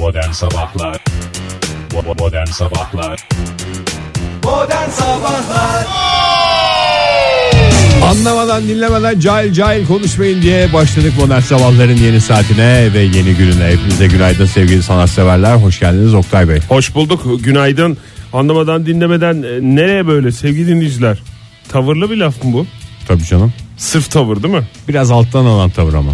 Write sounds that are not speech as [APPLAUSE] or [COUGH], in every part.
Modern Sabahlar Modern Sabahlar Modern Sabahlar Anlamadan dinlemeden cahil cahil konuşmayın diye başladık modern sabahların yeni saatine ve yeni gününe. Hepinize günaydın sevgili sanatseverler. Hoş geldiniz Oktay Bey. Hoş bulduk. Günaydın. Anlamadan dinlemeden e, nereye böyle sevgili dinleyiciler? Tavırlı bir laf mı bu? Tabii canım. Sırf tavır değil mi? Biraz alttan alan tavır ama.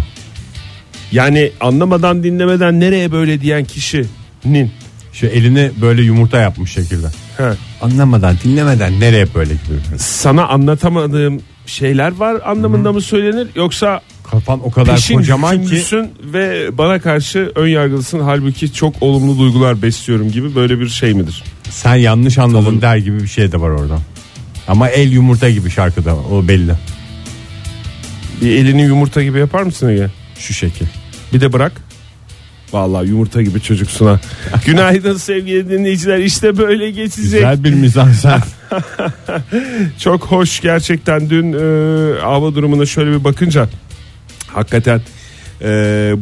Yani anlamadan dinlemeden nereye böyle diyen kişinin Şu elini böyle yumurta yapmış şekilde. he, Anlamadan dinlemeden nereye böyle gibi. sana anlatamadığım şeyler var anlamında mı söylenir yoksa Kafan o kadar peşin kocaman ki hükümlüsün ve bana karşı ön yargılısın halbuki çok olumlu duygular besliyorum gibi böyle bir şey midir? sen yanlış anladın der gibi bir şey de var orada. Ama el yumurta gibi şarkıda o belli. Bir elini yumurta gibi yapar mısın Ege? Şu şekil. Bir de bırak. Vallahi yumurta gibi çocuksuna. [LAUGHS] Günaydın sevgili dinleyiciler. İşte böyle geçecek. Güzel bir mizansen. [LAUGHS] Çok hoş gerçekten dün e, hava durumuna şöyle bir bakınca hakikaten e,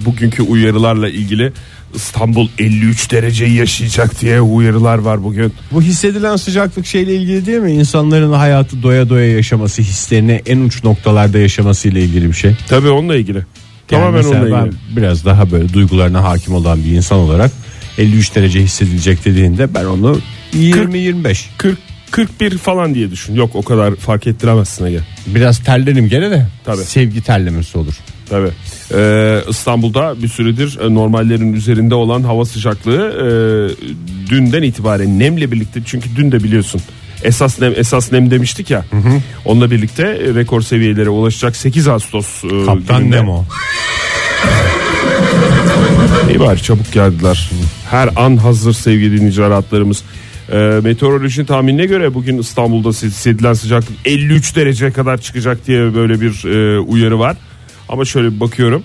bugünkü uyarılarla ilgili İstanbul 53 dereceyi yaşayacak diye uyarılar var bugün. Bu hissedilen sıcaklık şeyle ilgili değil mi? İnsanların hayatı doya doya yaşaması, hislerini en uç noktalarda yaşaması ile ilgili bir şey. Tabii onunla ilgili. Yani Tamamen mesela onunla ben ilgili. biraz daha böyle duygularına hakim olan bir insan olarak 53 derece hissedilecek dediğinde ben onu 20-25 40 41 falan diye düşün. Yok o kadar fark ettiremezsin Ege. biraz terlerim gene de Tabii. sevgi terlemesi olur. Tabii. Ee, İstanbul'da bir süredir e, normallerin üzerinde olan hava sıcaklığı e, dünden itibaren nemle birlikte çünkü dün de biliyorsun esas nem esas nem demiştik ya. Onunla birlikte e, rekor seviyelere ulaşacak 8 Ağustos e, Kaptan gününde. Nemo. İyi bari çabuk geldiler. Her an hazır sevgili dinleyiciler. Ee, meteoroloji tahminine göre bugün İstanbul'da hissedilen sıcaklık 53 derece kadar çıkacak diye böyle bir e, uyarı var. Ama şöyle bir bakıyorum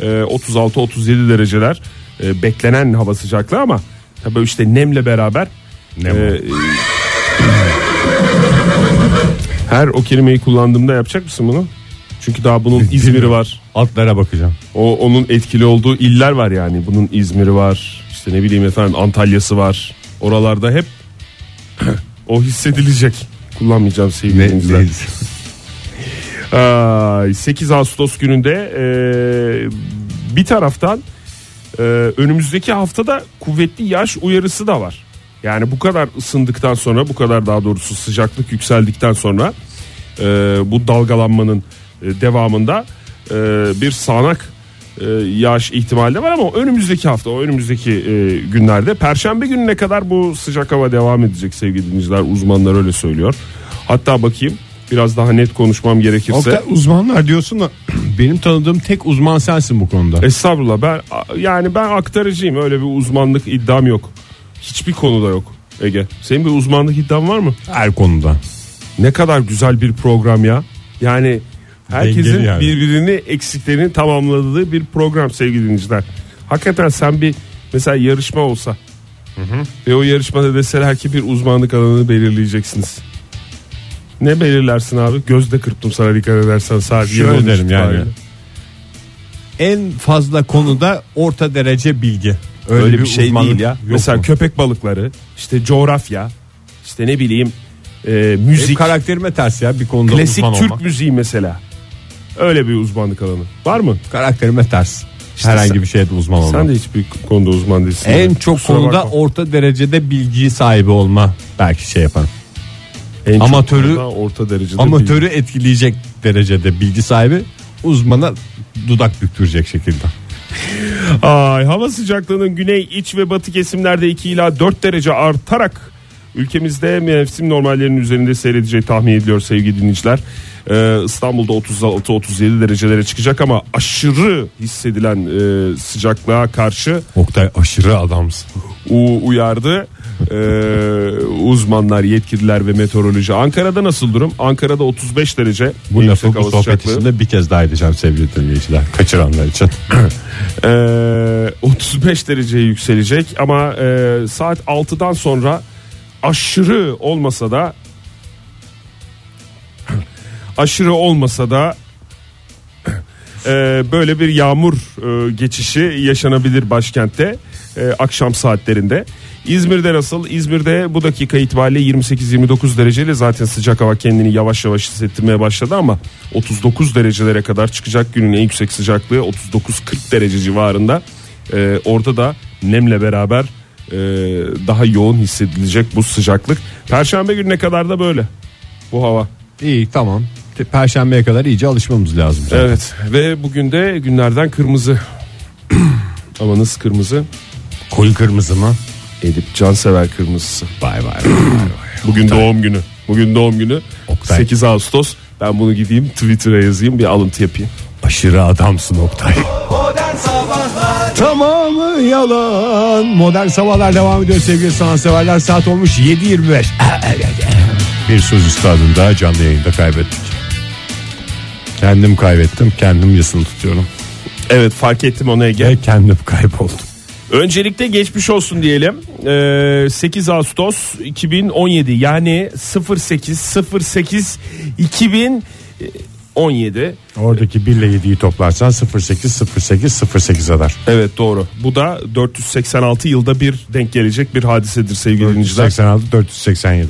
e, 36-37 dereceler e, beklenen hava sıcaklığı ama tabii işte nemle beraber Nemo. e, her o kelimeyi kullandığımda yapacak mısın bunu? Çünkü daha bunun İzmir'i var. Altlara bakacağım. O onun etkili olduğu iller var yani. Bunun İzmir'i var. İşte ne bileyim efendim Antalya'sı var. Oralarda hep [CLEARS THROAT] o hissedilecek. Kullanmayacağım sevgili dinleyiciler. ne- [LAUGHS] Ay, 8 Ağustos gününde e, bir taraftan e, önümüzdeki haftada kuvvetli yağış uyarısı da var. Yani bu kadar ısındıktan sonra bu kadar daha doğrusu sıcaklık yükseldikten sonra e, bu dalgalanmanın e, devamında e, bir sağanak e, yağış ihtimali de var ama önümüzdeki hafta o önümüzdeki e, günlerde perşembe gününe kadar bu sıcak hava devam edecek sevgili dinleyiciler uzmanlar öyle söylüyor. Hatta bakayım biraz daha net konuşmam gerekirse. Oktay, uzmanlar diyorsun da [CLEARS THROAT] benim tanıdığım tek uzman sensin bu konuda. Estağfurullah ben yani ben aktarıcıyım öyle bir uzmanlık iddiam yok. Hiçbir konuda yok Ege. Senin bir uzmanlık iddian var mı? Her konuda. Ne kadar güzel bir program ya. Yani herkesin Dengeli yani. birbirini eksiklerini tamamladığı bir program sevgili dinleyiciler. Hakikaten sen bir mesela yarışma olsa ve o yarışmada deseler ki bir uzmanlık alanını belirleyeceksiniz. Ne belirlersin abi? Gözde kırptım sana dikkat edersen sadece. Şöyle derim yani. En fazla konuda orta derece bilgi. Öyle, bir, şey uzmanlık değil ya. yok Mesela mu? köpek balıkları, işte coğrafya, işte ne bileyim e, Benim müzik, karakterime ters ya bir konuda klasik Türk olmak. müziği mesela. Öyle bir uzmanlık alanı. Var mı? Karakterime ters. İşte Herhangi sen- bir şeyde uzman olmak. Sen de hiçbir konuda uzman değilsin. en Yani. çok Kusura konuda bakma. orta derecede bilgi sahibi olma belki şey yaparım. En amatörü- orta derecede Amatörü etkileyecek derecede bilgi sahibi uzmana dudak büktürecek şekilde. [LAUGHS] Ay, hava sıcaklığının güney, iç ve batı kesimlerde 2 ila 4 derece artarak ülkemizde mevsim normallerinin üzerinde seyredeceği tahmin ediliyor sevgili dinleyiciler. Ee, İstanbul'da 36-37 derecelere çıkacak ama aşırı hissedilen e, sıcaklığa karşı Oktay aşırı adamsın. u- uyardı uzmanlar, yetkililer ve meteoroloji. Ankara'da nasıl durum? Ankara'da 35 derece. Bu lafı bu sohbet içinde bir kez daha edeceğim sevgili dinleyiciler. Kaçıranlar için. [CLEARS THROAT] Ee, 35 dereceye yükselecek ama e, saat 6'dan sonra aşırı olmasa da [CLEARS THROAT] aşırı olmasa da [CLEARS THROAT] e, böyle bir yağmur e, geçişi yaşanabilir başkentte e, akşam saatlerinde. İzmir'de nasıl? İzmir'de bu dakika itibariyle 28-29 dereceyle zaten sıcak hava kendini yavaş yavaş hissettirmeye başladı ama 39 derecelere kadar çıkacak günün en yüksek sıcaklığı 39-40 derece civarında. E, orada da nemle beraber e, daha yoğun hissedilecek bu sıcaklık. Perşembe gününe kadar da böyle bu hava. İyi tamam. Perşembeye kadar iyice alışmamız lazım. zaten. Evet ve bugün de günlerden kırmızı. [CLEARS THROAT] Amanız kırmızı. Koyu kırmızı mı? Edip Cansever kırmızısı. Vay vay vay. vay. [CLEARS THROAT] Bugün doğum günü. Bugün doğum günü. Oktay. 8 Ağustos. Ben bunu gideyim Twitter'a yazayım bir alıntı yapayım. Aşırı adamsın Oktay. Tamamı yalan. Modern sabahlar devam ediyor sevgili sanatseverler. Saat olmuş 7.25. [LAUGHS] Bir söz üstadını daha canlı yayında kaybettik. Kendim kaybettim. Kendim yasını tutuyorum. Evet fark ettim onu Ege. Ve kendim kayboldum. Öncelikle geçmiş olsun diyelim. Ee, 8 Ağustos 2017 yani 08 08 2017. Oradaki 1 ile 7'yi toplarsan 08 08 08 eder. Evet doğru. Bu da 486 yılda bir denk gelecek bir hadisedir sevgili dinleyiciler. 486 487.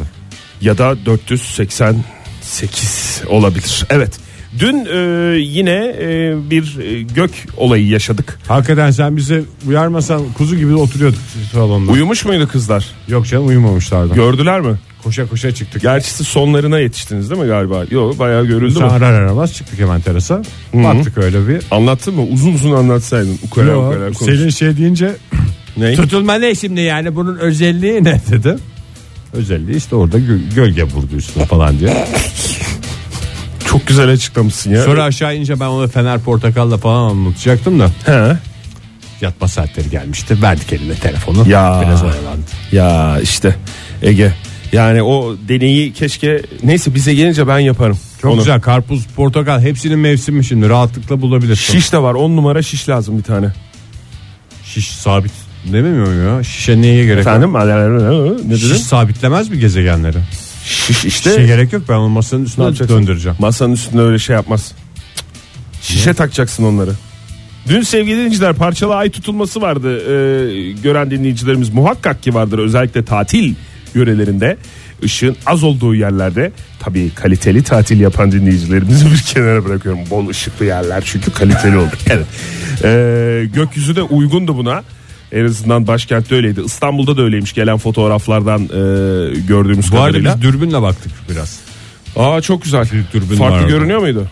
ya da 488 olabilir. Evet. Dün e, yine e, bir e, gök olayı yaşadık. Hakikaten sen bize uyarmasan kuzu gibi oturuyorduk salonda. Uyumuş muydu kızlar? Yok canım uyumamışlardı. Gördüler mi? koşa koşa çıktık. Gerçi siz sonlarına yetiştiniz değil mi galiba? Yok bayağı görüldü Sen mü? arar aramaz çıktık hemen terasa. Baktık öyle bir. Anlattın mı? Uzun uzun anlatsaydın. Ukala Yo, ukala konuş. Selin şey deyince [CLEARS THROAT] Ne? tutulma ne şimdi yani bunun özelliği ne [LAUGHS] dedi. Özelliği işte orada gö- gölge vurdu üstüne falan diye. [LAUGHS] Çok güzel açıklamışsın ya. Sonra aşağı ince ben ona Fener Portakal'la falan anlatacaktım da He. yatma saatleri gelmişti. Verdik eline telefonu. Ya. Biraz oyalandı. Ya işte Ege. Yani o deneyi keşke neyse bize gelince ben yaparım. Çok Onu. güzel karpuz, portakal hepsinin mevsimi şimdi rahatlıkla bulabilirsin. Şiş de var 10 numara şiş lazım bir tane. Şiş sabit demiyor ya? Şişe neye gerek var? Efendim ne Şiş sabitlemez mi gezegenleri? Şiş işte. Şişe gerek yok ben onu masanın üstüne Ne atıp yapacaksın? döndüreceğim. Masanın üstünde öyle şey yapmaz. Şişe takacaksın onları. Dün sevgili dinleyiciler parçalı ay tutulması vardı. Ee, gören dinleyicilerimiz muhakkak ki vardır. Özellikle tatil yörelerinde ışığın az olduğu yerlerde tabii kaliteli tatil yapan dinleyicilerimizi [LAUGHS] bir kenara bırakıyorum. Bol ışıklı yerler çünkü kaliteli olur. [LAUGHS] Evet. Ee, gökyüzü de uygundu buna. En azından başkentte öyleydi. İstanbul'da da öyleymiş gelen fotoğraflardan e, gördüğümüz arada kadarıyla. biz dürbünle baktık biraz. Aa çok güzel. dürbün Farklı vardı. görünüyor muydu?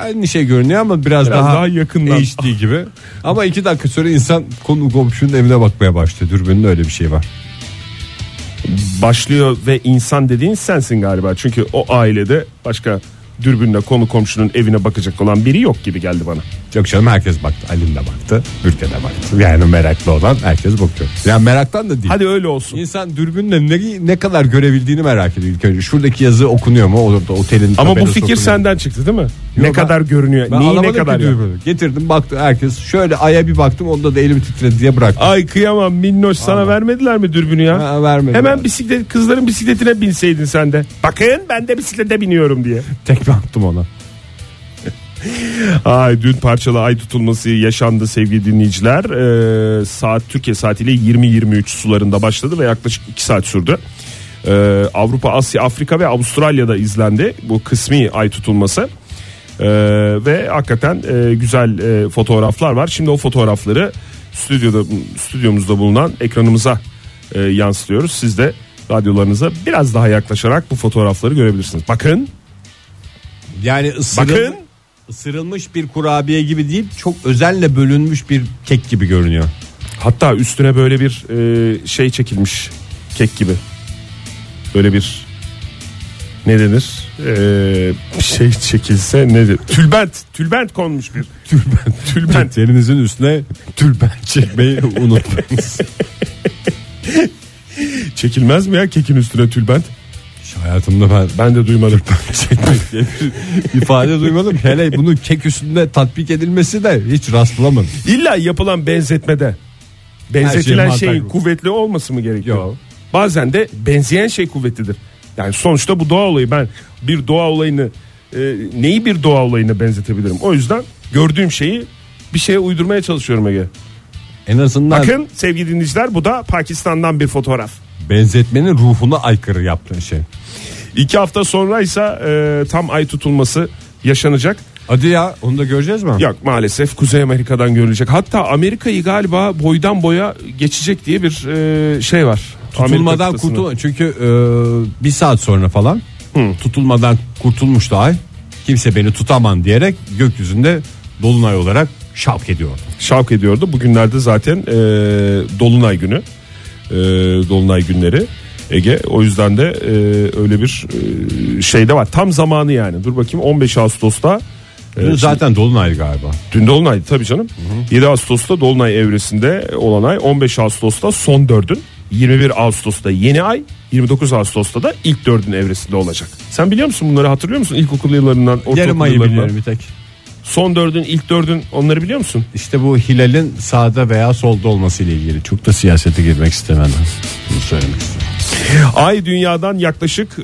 Aynı şey görünüyor ama biraz, Biraz daha, daha yakından. HD gibi. [LAUGHS] Ama iki dakika sonra insan konu komşunun evine bakmaya başlıyor. Dürbünün öyle bir şey var. başlıyor ve insan dediğin sensin galiba. Çünkü o ailede başka dürbünle konu komşunun evine bakacak olan biri yok gibi geldi bana. Yok canım herkes baktı. Alim de baktı. Ülke de baktı. Yani meraklı olan herkes bakıyor. Yani meraktan da değil. Hadi öyle olsun. İnsan dürbünle ne, ne kadar görebildiğini merak ediyor ilk önce. Şuradaki yazı okunuyor mu? Orada otelin Ama bu fikir okunuyor senden çıktı değil mi? Ne ben- kadar görünüyor? Ben Neyi ne kadar ya? dürbünü. Getirdim baktı herkes. Şöyle aya bir baktım onda da elim titredi diye bıraktım. Ay kıyamam minnoş sana vermediler mi dürbünü ya? Ha, vermediler. Hemen bisiklet kızların bisikletine binseydin sen de. Bakın ben de bisiklete biniyorum diye. [LAUGHS] Tekme attım ona. [LAUGHS] Ay dün parçalı ay tutulması yaşandı sevgili dinleyiciler. Ee, saat Türkiye saatiyle 20-23 sularında başladı ve yaklaşık 2 saat sürdü. Ee, Avrupa, Asya, Afrika ve Avustralya'da izlendi bu kısmi ay tutulması. Ee, ve hakikaten e, güzel e, fotoğraflar var. Şimdi o fotoğrafları stüdyoda stüdyomuzda bulunan ekranımıza e, yansıtıyoruz. Siz de radyolarınıza biraz daha yaklaşarak bu fotoğrafları görebilirsiniz. Bakın, Yani ısırıl, bakın. ısırılmış bir kurabiye gibi değil çok özenle bölünmüş bir kek gibi görünüyor. Hatta üstüne böyle bir e, şey çekilmiş kek gibi. Böyle bir ne denir? E, bir şey çekilse ne denir? Tülbent, tülbent konmuş bir. [LAUGHS] Tülbent, tülbent. Keklerinizin üstüne tülbent çekmeyi [LAUGHS] unutmayınız. Çekilmez mi ya kekin üstüne tülbent? Hayatımda ben Ben de duymadım. [LAUGHS] bir ifade duymadım. Hele bunun kek üstünde tatbik edilmesi de hiç rastlamadım. İlla yapılan benzetmede benzetilen şey şeyin kuvvetli olması mı gerekiyor? Yok. Bazen de benzeyen şey kuvvetlidir. Yani sonuçta bu doğa olayı ben bir doğa olayını e, neyi bir doğa olayına benzetebilirim? O yüzden gördüğüm şeyi bir şeye uydurmaya çalışıyorum Ege. En azından Bakın sevgili dinleyiciler bu da Pakistan'dan bir fotoğraf. benzetmenin ruhuna aykırı yaptığın şey. İki hafta sonra ise e, tam ay tutulması yaşanacak. Hadi ya onu da göreceğiz mi? Yok maalesef Kuzey Amerika'dan görülecek. Hatta Amerika'yı galiba boydan boya geçecek diye bir e, şey var. Tutulmadan kıtasını. kurtul çünkü e, bir saat sonra falan tutulmadan kurtulmuştu ay. Kimse beni tutaman diyerek gökyüzünde dolunay olarak şapk ediyor. şavk ediyordu. Bugünlerde zaten e, Dolunay günü. E, Dolunay günleri. Ege o yüzden de e, öyle bir e, şey de var. Tam zamanı yani. Dur bakayım 15 Ağustos'ta e, Bu zaten dolunay galiba. Dün Dolunay'dı tabii canım. 7 Ağustos'ta Dolunay evresinde olan ay 15 Ağustos'ta son dördün 21 Ağustos'ta yeni ay 29 Ağustos'ta da ilk dördün evresinde olacak. Sen biliyor musun bunları hatırlıyor musun? İlkokul yıllarından, ortaokul Yarım ayı yıllarından. biliyorum bir tek. Son dördün, ilk dördün onları biliyor musun? İşte bu hilalin sağda veya solda olması ile ilgili. Çok da siyasete girmek istemedim. Bunu söylemek istedim. Ay dünyadan yaklaşık e,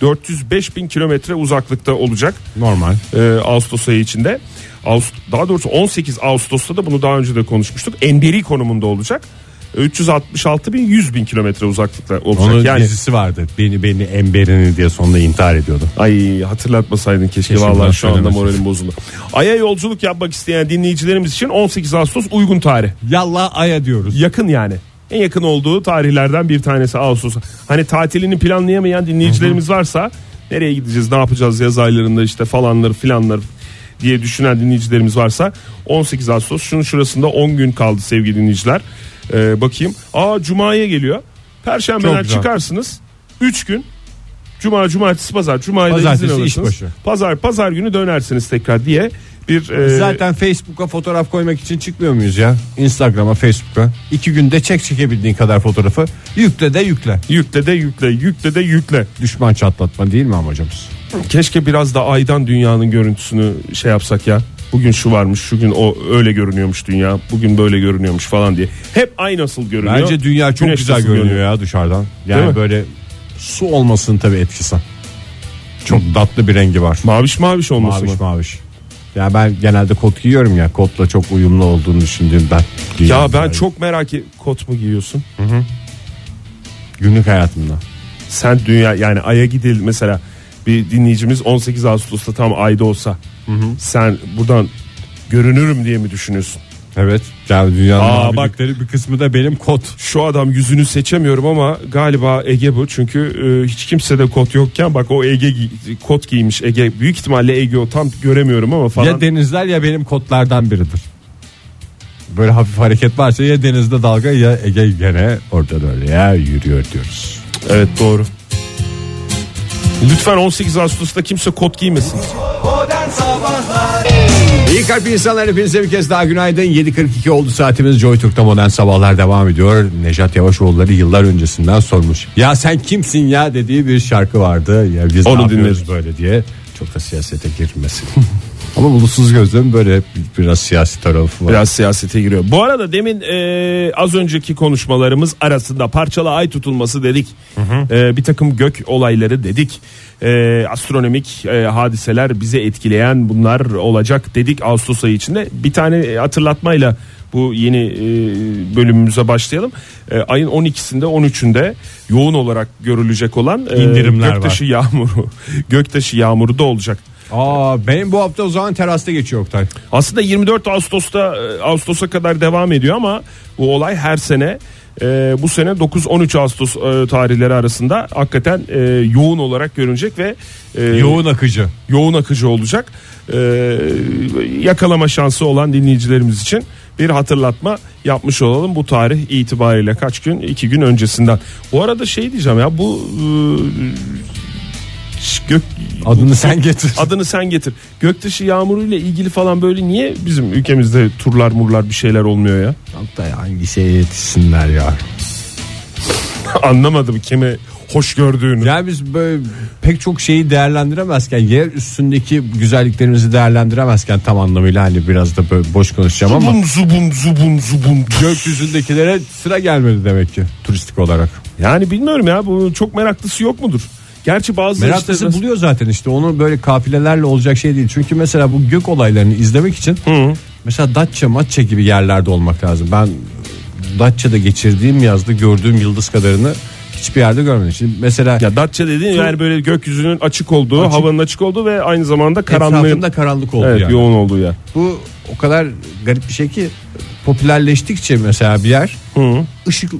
405 bin kilometre uzaklıkta olacak Normal. e, Ağustos ayı içinde. Ağust daha doğrusu 18 Ağustos'ta da bunu daha önce de konuşmuştuk. Enberi konumunda olacak. 366 bin 100 bin kilometre uzaklıkta olacak. Onun yani dizisi vardı. Beni beni emberini diye sonunda intihar ediyordu. ay hatırlatmasaydın keşke, Keşke vallahi şu anda moralim bozuldu. Ay'a yolculuk yapmak isteyen dinleyicilerimiz için 18 Ağustos uygun tarih. Yallah aya diyoruz. yakın yani. En yakın olduğu tarihlerden bir tanesi Ağustos. Hani tatilini planlayamayan dinleyicilerimiz varsa nereye gideceğiz, ne yapacağız yaz aylarında işte falanlar filanlar diye düşünen dinleyicilerimiz varsa 18 Ağustos şunun şurasında 10 gün kaldı sevgili dinleyiciler. Ee, bakayım. Aa Cuma'ya geliyor. Perşembeden Çok çıkarsınız. 3 gün. Cuma, cumartesi, pazar. Cuma'yı da izin alırsınız. Pazar, pazar günü dönersiniz tekrar diye bir e, Zaten Facebook'a fotoğraf koymak için çıkmıyor muyuz ya? Instagram'a, Facebook'a. İki günde çek çekebildiğin kadar fotoğrafı yükle de yükle. yükle de yükle, yükle de yükle. Düşman çatlatma değil mi amacımız? Keşke biraz da aydan dünyanın görüntüsünü şey yapsak ya. Bugün şu varmış, şu gün o öyle görünüyormuş dünya. Bugün böyle görünüyormuş falan diye. Hep ay nasıl görünüyor? Bence dünya çok Güneş güzel nasıl görünüyor ya dışarıdan. Değil Yani mi? böyle su olmasının tabii etkisi. Çok tatlı bir rengi var. Maviş maviş olması Maviş mı? maviş. Ya ben genelde kot giyiyorum ya. Kotla çok uyumlu olduğunu düşündüğümden. Ya giyiyorum ben yani. çok merak et. Kot mu giyiyorsun? günlük hayatımda. Sen dünya yani aya gidil mesela bir dinleyicimiz 18 Ağustos'ta tam ayda olsa sen buradan görünürüm diye mi düşünüyorsun? Evet. Yani dünyanın Aa, mavilikleri bir kısmı da benim kot. Şu adam yüzünü seçemiyorum ama galiba Ege bu. Çünkü e, hiç kimse de kot yokken bak o Ege gi- kot giymiş Ege. Büyük ihtimalle Ege o tam göremiyorum ama falan. Ya denizler ya benim kotlardan biridir. Böyle hafif hareket varsa ya denizde dalga ya Ege gene orada öyle ya yürüyor diyoruz. Evet doğru. Lütfen 18 Ağustos'ta kimse kot giymesin. Modern Sabahlar İyi kalp insanlar hepinize bir kez daha günaydın. 7.42 oldu saatimiz Joy Türk'te modern sabahlar devam ediyor. Nejat Yavaşoğulları yıllar öncesinden sormuş. Ya sen kimsin ya dediği bir şarkı vardı. Ya biz Onu ne yapıyoruz dinledik. böyle diye. Çok da siyasete girmesin. [LAUGHS] Ama bulutsuz gözlüm böyle biraz siyasi tarafı var. Biraz siyasete giriyor. Bu arada demin e, az önceki konuşmalarımız arasında parçalı ay tutulması dedik. E, bir takım gök olayları dedik. E, astronomik e, hadiseler bize etkileyen bunlar olacak dedik Ağustos ayı içinde. Bir tane hatırlatmayla bu yeni e, bölümümüze başlayalım. E, ayın 12'sinde 13'ünde yoğun olarak görülecek olan e, İndirimler göktaşı yağmuru [LAUGHS] göktaşı yağmuru da olacak. Aa, benim bu hafta o zaman terasta geçiyor Oktay. Aslında 24 Ağustos'ta e, Ağustos'a kadar devam ediyor ama bu olay her sene e, bu sene 9-13 Ağustos e, tarihleri arasında hakikaten e, yoğun olarak görünecek ve e, Yoğun akıcı. yoğun akıcı olacak. E, yakalama şansı olan dinleyicilerimiz için bir hatırlatma yapmış olalım bu tarih itibariyle kaç gün iki gün öncesinden. Bu arada şey diyeceğim ya bu e, gök Adını sen getir. [LAUGHS] adını sen getir. Göktaşı yağmuru ile ilgili falan böyle niye bizim ülkemizde turlar murlar bir şeyler olmuyor ya? Oktay hangi şeye yetişsinler ya. [LAUGHS] Anlamadım kime hoş gördüğünü. Yani biz böyle pek çok şeyi değerlendiremezken yer üstündeki güzelliklerimizi değerlendiremezken tam anlamıyla hani biraz da böyle boş konuşacağım ama Zubun zubun zubun zubun. gökyüzündekilere sıra gelmedi demek ki turistik olarak. Yani bilmiyorum ya bu çok meraklısı yok mudur? Gerçi bazı Meraklısı işte- buluyor zaten işte onu böyle kafilelerle olacak şey değil. Çünkü mesela bu gök olaylarını izlemek için mesela Datça, Matça gibi yerlerde olmak lazım. Ben Datça'da geçirdiğim yazda gördüğüm yıldız kadarını hiçbir yerde görmedim. Şimdi mesela Ya Datça dediğin yani böyle gökyüzünün açık olduğu, Açık. havanın açık olduğu ve aynı zamanda karanlığın etrafında karanlık oldu evet, yani. yoğun olduğu yer. Bu o kadar garip bir şey ki popülerleştikçe mesela bir yer Hı. ışık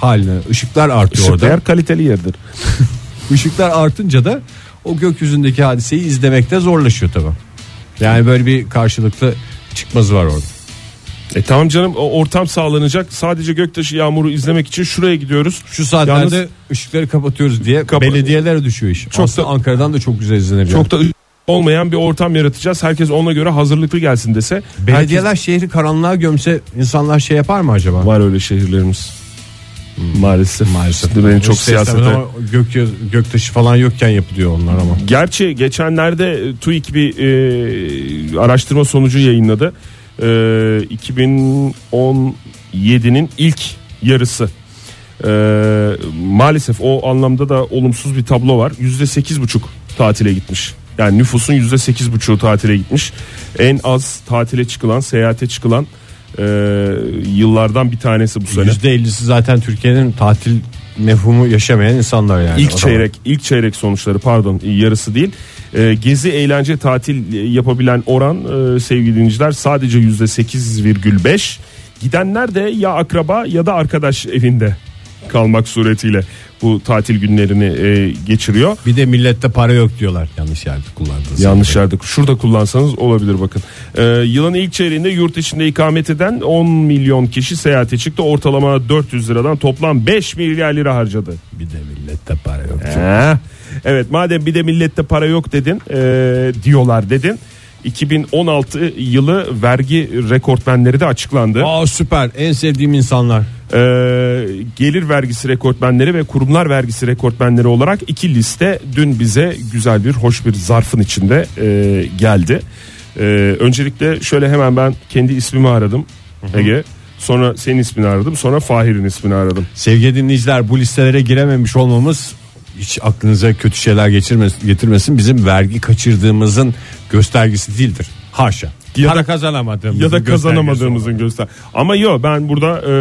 haline ışıklar artıyor Işık orada. kaliteli yerdir. [LAUGHS] Işıklar artınca da o gökyüzündeki hadiseyi izlemekte zorlaşıyor tabi. Yani böyle bir karşılıklı çıkmazı var orada. E tamam canım o ortam sağlanacak. Sadece göktaşı yağmuru izlemek için şuraya gidiyoruz. Şu saatlerde Yalnız- ışıkları kapatıyoruz diye Kapa- belediyelere düşüyor iş. Çok Aslında da- Ankara'dan da çok güzel izlenebilir. Çok da olmayan bir ortam yaratacağız. Herkes ona göre hazırlıklı gelsin dese. Belediyeler şehri karanlığa gömse insanlar şey yapar mı acaba? Herkes- var öyle şehirlerimiz. Maalesef. Maalesef. Beni çok siyasete. ama Gök, göktaşı falan yokken yapılıyor onlar ama. Gerçi geçenlerde e, TÜİK bir e, araştırma sonucu yayınladı. E, 2017'nin ilk yarısı. E, maalesef o anlamda da olumsuz bir tablo var. %8,5 tatile gitmiş. Yani nüfusun %8,5'u tatile gitmiş. En az tatile çıkılan, seyahate çıkılan yıllardan bir tanesi bu sene. %50'si zaten Türkiye'nin tatil mefhumu yaşamayan insanlar yani. İlk çeyrek ilk çeyrek sonuçları pardon yarısı değil. Ee, gezi eğlence tatil yapabilen oran e, sevgili dinleyiciler sadece yüzde 8,5. Gidenler de ya akraba ya da arkadaş evinde kalmak suretiyle bu tatil günlerini e, geçiriyor. Bir de millette para yok diyorlar yanlış yerde kullandığınız. Yanlış yerde şurada kullansanız olabilir bakın. Ee, yılın ilk çeyreğinde yurt içinde ikamet eden 10 milyon kişi seyahate çıktı. Ortalama 400 liradan toplam 5 milyar lira harcadı. Bir de millette para yok. Ee, evet madem bir de millette para yok dedin e, diyorlar dedin. 2016 yılı vergi rekortmenleri de açıklandı. Aa süper en sevdiğim insanlar. Ee, gelir vergisi rekortmenleri ve kurumlar vergisi rekortmenleri olarak iki liste dün bize güzel bir hoş bir zarfın içinde e, geldi. Ee, öncelikle şöyle hemen ben kendi ismimi aradım Ege. Sonra senin ismini aradım. Sonra Fahir'in ismini aradım. Sevgili dinleyiciler bu listelere girememiş olmamız hiç aklınıza kötü şeyler geçirmesin, getirmesin. Bizim vergi kaçırdığımızın göstergesi değildir. Haşa. Ya Para da- kazanamadığımızın ya da kazanamadığımızın göster. Ama yok ben burada e,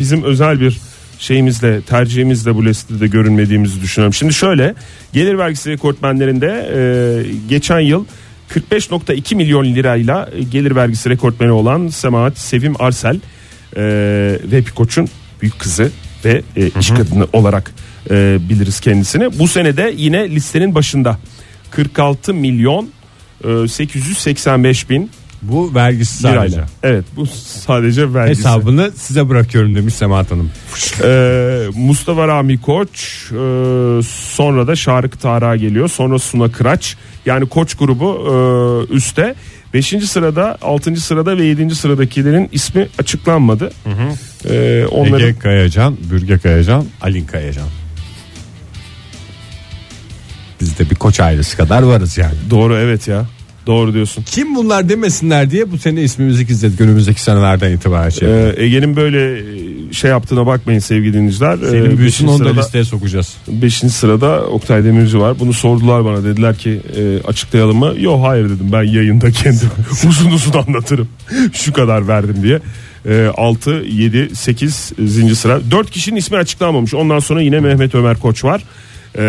bizim özel bir şeyimizle tercihimizle bu listede görünmediğimizi düşünüyorum. Şimdi şöyle gelir vergisi rekortmenlerinde e, geçen yıl 45.2 milyon lirayla gelir vergisi rekortmeni olan Semahat Sevim Arsel e, ve Koç'un büyük kızı ve e, iş kadını olarak e, biliriz kendisini. Bu senede yine listenin başında 46 milyon e, 885 bin Bu vergisiz lirayla. ayrıca. Evet bu sadece vergisi. Hesabını size bırakıyorum demiş Semahat Hanım. Ee, Mustafa Rami Koç e, sonra da Şarık Tara geliyor sonra Suna Kıraç yani Koç grubu e, üstte 5. sırada 6. sırada ve 7. sıradakilerin ismi açıklanmadı. Ee, onların Ege Kayacan, Bürge Kayacan, Alin Kayacan. Biz de bir koç ailesi kadar varız yani. doğru evet ya doğru diyorsun. Kim bunlar demesinler diye bu sene ismimizi gizledik önümüzdeki senelerden itibaren şey. Ee, Ege'nin böyle şey yaptığına bakmayın sevgili dinleyiciler. Ee, Senin büyüsün beşinci onu da listeye sokacağız. 5. sırada Oktay Demirci var. Bunu sordular bana. Dediler ki e, açıklayalım mı? Yok hayır dedim. Ben yayında kendim [LAUGHS] uzun uzun anlatırım. Şu kadar verdim diye. E, 6, 7, 8 zinci sıra. 4 kişinin ismi açıklanmamış. Ondan sonra yine Mehmet Ömer Koç var. E,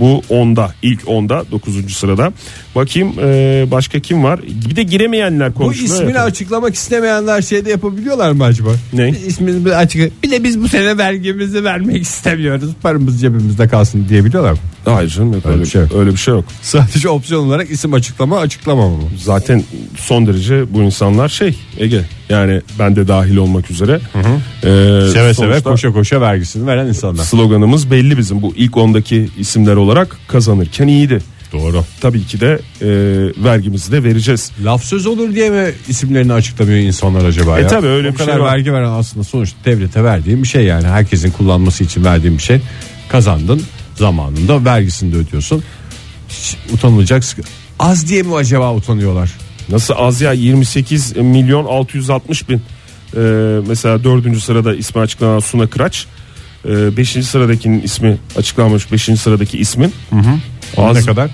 bu 10'da ilk 10'da 9. sırada. Bakayım e, başka kim var? Bir de giremeyenler Bu konuşuluyor. ismini efendim. açıklamak istemeyenler şeyde yapabiliyorlar mı acaba? Ne? İsmini açık. Bir de biz bu sene vergimizi vermek istemiyoruz. Paramız cebimizde kalsın diyebiliyorlar mı? Hayır canım yok, öyle, bir şey yok. Öyle bir şey yok. Sadece opsiyon olarak isim açıklama açıklamama mı? Zaten son derece bu insanlar şey Ege yani ben de dahil olmak üzere. Ee, Seve seve koşa koşa vergisini veren insanlar. Sloganımız belli bizim bu ilk ondaki isimler olarak kazanırken iyiydi. Doğru. Tabii ki de e, vergimizi de vereceğiz. Laf söz olur diye mi isimlerini açıklamıyor insanlar acaba E ya? tabii öyle o bir kadar şey var. vergi veren aslında sonuçta devlete verdiğim bir şey yani. Herkesin kullanması için verdiğim bir şey. Kazandın zamanında vergisini de ödüyorsun. Hiç utanılacak Az diye mi acaba utanıyorlar? Nasıl az ya 28 milyon 660 bin. Ee, mesela dördüncü sırada ismi açıklanan Suna Kıraç. 5. sıradakinin ismi açıklanmamış 5. sıradaki ismin. O Az- ne kadar?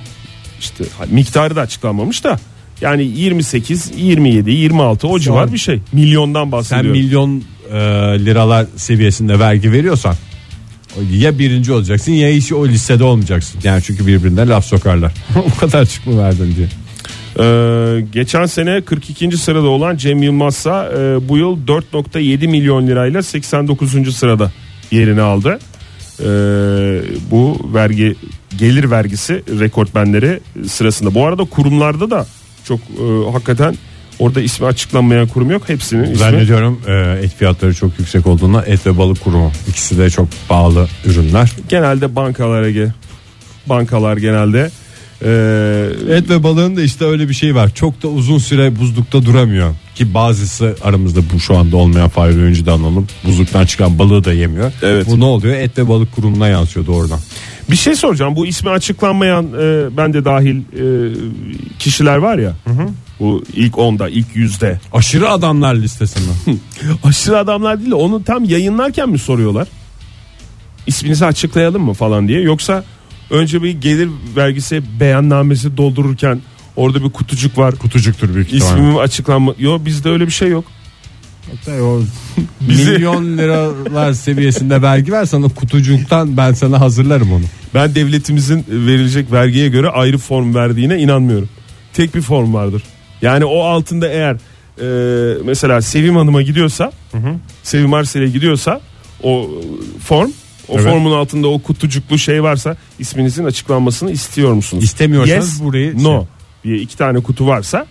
İşte miktarı da açıklanmamış da yani 28, 27, 26 o civar bir şey. Milyondan Sen bahsediyorum. milyon e, liralar seviyesinde vergi veriyorsan ya birinci olacaksın ya hiç o listede olmayacaksın. Yani çünkü birbirine laf sokarlar. [LAUGHS] o kadar çık mı verdin diye. Ee, geçen sene 42. sırada olan Cem Yılmaz'sa e, bu yıl 4.7 milyon lirayla 89. sırada yerini aldı. Ee, bu vergi gelir vergisi rekortmenleri sırasında. Bu arada kurumlarda da çok e, hakikaten orada ismi açıklanmayan kurum yok. Hepsinin ismi. Zannediyorum e, et fiyatları çok yüksek olduğuna et ve balık kurumu. İkisi de çok pahalı ürünler. Genelde bankalar Ege. Bankalar genelde e, Et ve balığın da işte öyle bir şey var. Çok da uzun süre buzlukta duramıyor. Ki bazısı aramızda bu şu anda olmayan Fahir Öğüncü'den alalım. Buzluktan çıkan balığı da yemiyor. Evet. Bu ne oluyor? Et ve balık kurumuna yansıyor doğrudan. Bir şey soracağım. Bu ismi açıklanmayan e, ben de dahil e, kişiler var ya. Bu ilk onda, ilk yüzde. Aşırı adamlar listesinde. Aşırı adamlar değil de onu tam yayınlarken mi soruyorlar? İsminizi açıklayalım mı falan diye. Yoksa önce bir gelir vergisi beyannamesi doldururken orada bir kutucuk var. Kutucuktur büyük ihtimalle. İsmim açıklanma. Yok bizde öyle bir şey yok. Hatta o [LAUGHS] Bizi- milyon liralar seviyesinde vergi versen o kutucuktan ben sana hazırlarım onu. Ben devletimizin verilecek vergiye göre ayrı form verdiğine inanmıyorum. Tek bir form vardır. Yani o altında eğer e, mesela Sevim Hanım'a gidiyorsa, Sevim Arsel'e gidiyorsa o form, o Evet. formun altında o kutucuklu şey varsa isminizin açıklanmasını istiyor musunuz? İstemiyorsanız yes, burayı- no diye iki tane kutu varsa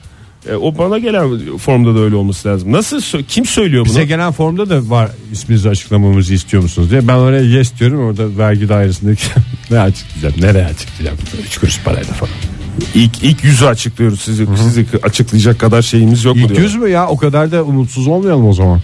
e, o bana gelen formda da öyle olması lazım. Nasıl kim söylüyor bunu? Bize gelen formda da var isminizi açıklamamızı istiyor musunuz diye. Ben oraya yes diyorum orada vergi dairesindeki [LAUGHS] ne açıklayacağım nereye açıklayacağım 3 kuruş parayla falan. İlk ilk yüzü açıklıyoruz sizi. Sizi açıklayacak kadar şeyimiz yok mu İlk diyor. yüz mü ya o kadar da umutsuz olmayalım o zaman.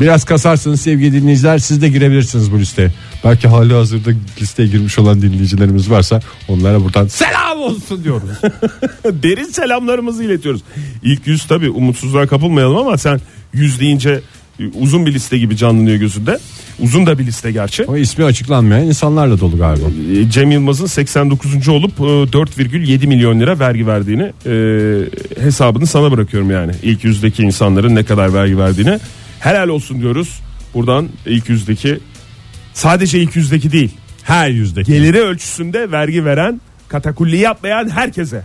Biraz kasarsanız sevgili dinleyiciler siz de girebilirsiniz bu listeye. Belki hali hazırda listeye girmiş olan dinleyicilerimiz varsa onlara buradan selam olsun diyoruz. [LAUGHS] Derin selamlarımızı iletiyoruz. İlk yüz tabi umutsuzluğa kapılmayalım ama sen yüz deyince e, uzun bir liste gibi canlanıyor gözünde. Uzun da bir liste gerçi. o ismi açıklanmayan insanlarla dolu galiba. E, Cem Yılmaz'ın 89. olup e, 4,7 milyon lira vergi verdiğini e, hesabını sana bırakıyorum yani. İlk yüzdeki insanların ne kadar vergi verdiğini helal olsun diyoruz. Buradan ilk yüzdeki sadece ilk yüzdeki değil Her yüzdeki. geliri ölçüsünde vergi veren katakulli yapmayan herkese.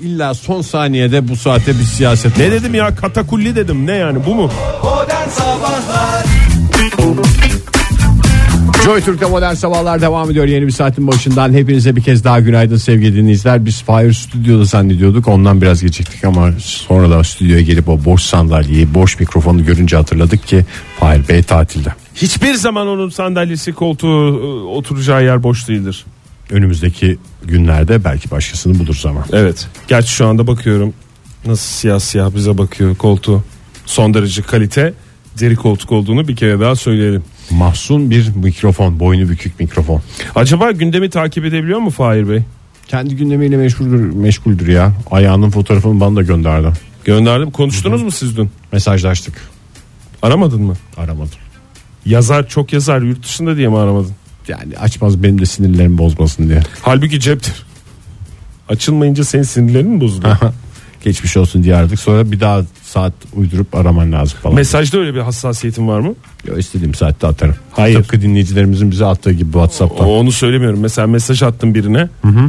İlla son saniyede bu saate bir siyaset. Ne dedim ya katakulli dedim ne yani bu mu? Modern Sabahlar Joy Türk'te modern sabahlar devam ediyor yeni bir saatin başından. Hepinize bir kez daha günaydın sevgili dinleyiciler. Biz Fire Stüdyo'da zannediyorduk ondan biraz geciktik ama sonra da stüdyoya gelip o boş sandalyeyi boş mikrofonu görünce hatırladık ki Fahir Bey tatilde. Hiçbir zaman onun sandalyesi koltuğu e, oturacağı yer boş değildir. Önümüzdeki günlerde belki başkasını buluruz ama. Evet. Gerçi şu anda bakıyorum nasıl siyah siyah bize bakıyor koltuğu. Son derece kalite deri koltuk olduğunu bir kere daha söyleyelim. Mahzun bir mikrofon boynu bükük mikrofon. Acaba gündemi takip edebiliyor mu Fahir Bey? Kendi gündemiyle meşguldür, meşguldür ya. Ayağının fotoğrafını bana da gönderdi. Gönderdim. Konuştunuz mu siz dün? Mesajlaştık. Aramadın mı? Aramadım. Yazar çok yazar yurt dışında diye mi aramadın? Yani açmaz benim de sinirlerimi bozmasın diye. Halbuki ceptir. Açılmayınca senin sinirlerin mi bozuluyor? Geçmiş olsun diye aradık. Sonra bir daha saat uydurup araman lazım falan. Mesajda öyle bir hassasiyetin var mı? Yo, istediğim saatte atarım. Hayır. Tıpkı dinleyicilerimizin bize attığı gibi WhatsApp'tan. O- Onu söylemiyorum. Mesela mesaj attın birine.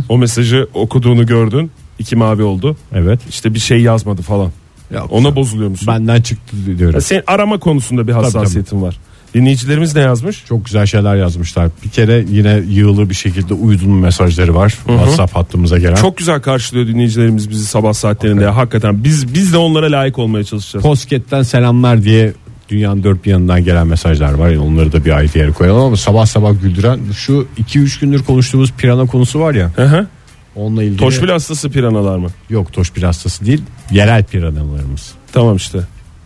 O mesajı okuduğunu gördün. iki mavi oldu. Evet. İşte bir şey yazmadı falan. Yok. Ona bozuluyor musun? Benden çıktı diyorum. Ya Senin arama konusunda bir hassasiyetin var. Dinleyicilerimiz ne yazmış? Çok güzel şeyler yazmışlar. Bir kere yine yığılı bir şekilde uydum mesajları var. WhatsApp hattımıza gelen. Çok güzel karşılıyor dinleyicilerimiz bizi sabah saatlerinde. Ya, hakikaten biz biz de onlara layık olmaya çalışacağız. Posket'ten selamlar diye dünyanın dört bir yanından gelen mesajlar var. Yani onları da bir ayrı yere koyalım ama sabah sabah güldüren şu 2-3 gündür konuştuğumuz pirana konusu var ya. Hı hı. Onunla ilgili. Toşbil hastası piranalar mı? Yok toşbil hastası değil. Yerel piranalarımız. Tamam işte.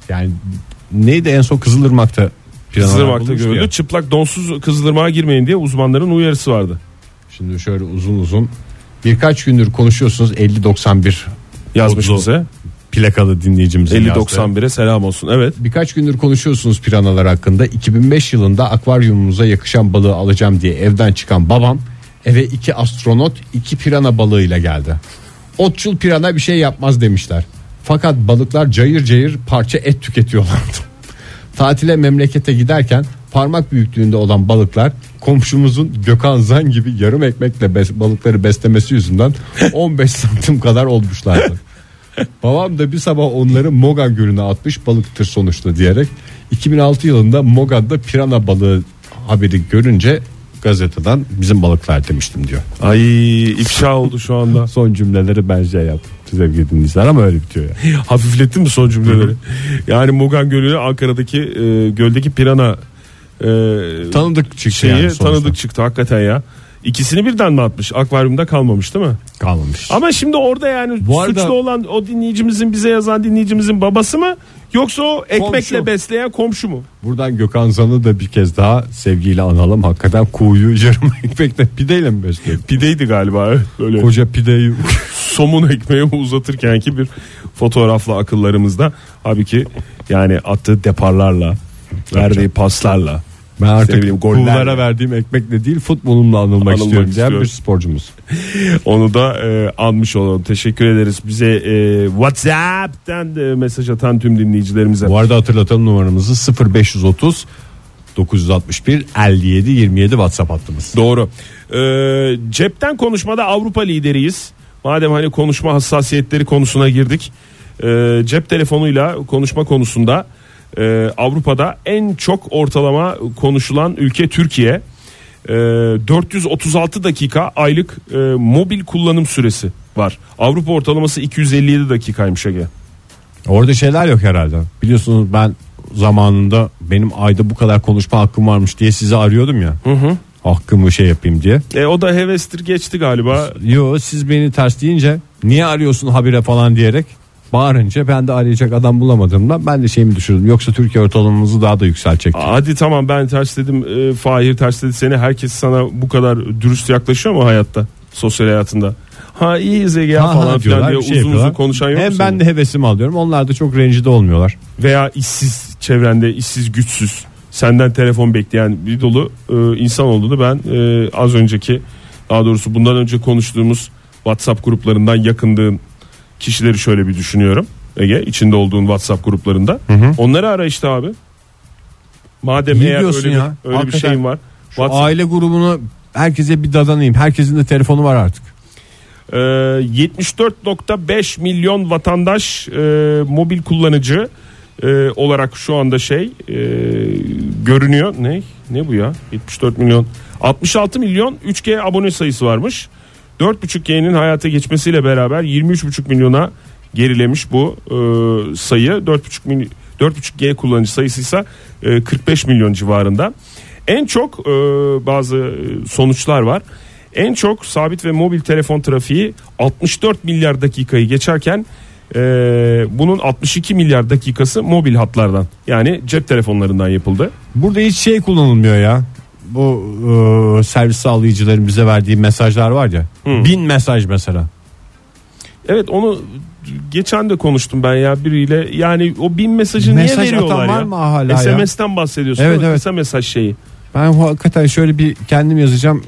Yani neydi en son Kızılırmak'ta Kızılırmak'ta görüldü. ya. Çıplak donsuz Kızılırmak'a girmeyin diye uzmanların uyarısı vardı. Şimdi şöyle uzun uzun birkaç gündür konuşuyorsunuz 50-91 Yazmış bize. plakalı dinleyicimizin yazdığı. 50-91'e selam olsun. Evet. Birkaç gündür konuşuyorsunuz piranalar hakkında. 2005 yılında akvaryumumuza yakışan balığı alacağım diye evden çıkan babam eve iki astronot iki pirana balığıyla geldi. Otçul pirana bir şey yapmaz demişler. Fakat balıklar cayır cayır parça et tüketiyorlardı. Tatile memlekete giderken parmak büyüklüğünde olan balıklar komşumuzun Gökhan Zan gibi yarım ekmekle bes- balıkları beslemesi yüzünden [LAUGHS] 15 santim kadar olmuşlardı. Babam da bir sabah onları Mogan Gölü'ne atmış balıktır sonuçta diyerek 2006 yılında Mogan'da pirana balığı haberi görünce gazeteden bizim balıklar demiştim diyor. Ay ifşa oldu şu anda. [LAUGHS] Son cümleleri ben şey yaptım sevgili dinleyiciler ama öyle bitiyor ya. [LAUGHS] Hafiflettin mi son cümleleri? yani Mugan Gölü Ankara'daki e, göldeki pirana e, Tanıdık çıktı şeyi yani sonuçta. tanıdık çıktı hakikaten ya. İkisini birden mi atmış? Akvaryumda kalmamış değil mi? kalmamış. Ama şimdi orada yani Bu arada- suçlu olan o dinleyicimizin bize yazan dinleyicimizin babası mı? Yoksa o ekmekle Komşu. besleyen komşu mu? Buradan Gökhan Zan'ı da bir kez daha sevgiyle analım. Hakikaten kuğuyu [LAUGHS] yarım ekmekle pideyle mi besliyor? Pideydi galiba evet, böyle. Koca pideyi [LAUGHS] somun ekmeği uzatırkenki bir fotoğrafla akıllarımızda. Halbuki yani attığı deparlarla, verdiği paslarla. Ben artık bileyim, gollerle. verdiğim ekmekle değil futbolumla anılmak, Anılmak istiyorum diyen istiyorum. bir sporcumuz. [LAUGHS] Onu da e, anmış olalım. Teşekkür ederiz bize e, WhatsApp'tan e, mesaj atan tüm dinleyicilerimize. Bu arada hatırlatalım numaramızı 0530 961 57 27 WhatsApp hattımız. Doğru. Ee, cepten konuşmada Avrupa lideriyiz. Madem hani konuşma hassasiyetleri konusuna girdik. Ee, cep telefonuyla konuşma konusunda e, Avrupa'da en çok ortalama konuşulan ülke Türkiye. Ee, 436 dakika aylık e, mobil kullanım süresi var. Avrupa ortalaması 257 dakikaymış Ege. Orada şeyler yok herhalde. Biliyorsunuz ben zamanında benim ayda bu kadar konuşma hakkım varmış diye sizi arıyordum ya. Hakkımı şey yapayım diye. E, o da hevestir geçti galiba. Yo siz beni ters deyince niye arıyorsun habire falan diyerek bağırınca ben de arayacak adam bulamadığımda ben de şeyimi düşürdüm. Yoksa Türkiye ortalamamızı daha da yükseltecektim. Hadi tamam ben ters dedim e, Fahir ters dedi seni herkes sana bu kadar dürüst yaklaşıyor mu hayatta sosyal hayatında ha iyiyiz Ege ya Ha, ha falan diyorlar, filan diye şey uzun uzun konuşan yok Hem ben de hevesimi alıyorum onlar da çok rencide olmuyorlar. veya işsiz çevrende işsiz güçsüz senden telefon bekleyen bir dolu e, insan olduğunu ben e, az önceki daha doğrusu bundan önce konuştuğumuz WhatsApp gruplarından yakındığın kişileri şöyle bir düşünüyorum Ege içinde olduğun WhatsApp gruplarında onları ara işte abi madem Ne eğer öyle, ya? bir, öyle bir şeyin var WhatsApp- aile grubunu herkese bir dadanayım. Herkesin de telefonu var artık. Ee, 74.5 milyon vatandaş e, mobil kullanıcı e, olarak şu anda şey e, görünüyor. Ne? Ne bu ya? 74 milyon. 66 milyon 3G abone sayısı varmış. 4.5G'nin hayata geçmesiyle beraber 23.5 milyona gerilemiş bu e, sayı. 4.5 milyon 4.5G kullanıcı sayısı ise e, 45 milyon civarında. En çok e, bazı e, sonuçlar var. En çok sabit ve mobil telefon trafiği 64 milyar dakikayı geçerken e, bunun 62 milyar dakikası mobil hatlardan yani cep telefonlarından yapıldı. Burada hiç şey kullanılmıyor ya. Bu e, servis sağlayıcıların bize verdiği mesajlar var ya. Hı. Bin mesaj mesela. Evet onu geçen de konuştum ben ya biriyle yani o bin mesajı Mesaj niye veriyorlar atan var ya? mı hala ya? SMS'ten bahsediyorsun Evet, mi? evet. kısa mesaj şeyi. Ben hakikaten şöyle bir kendim yazacağım.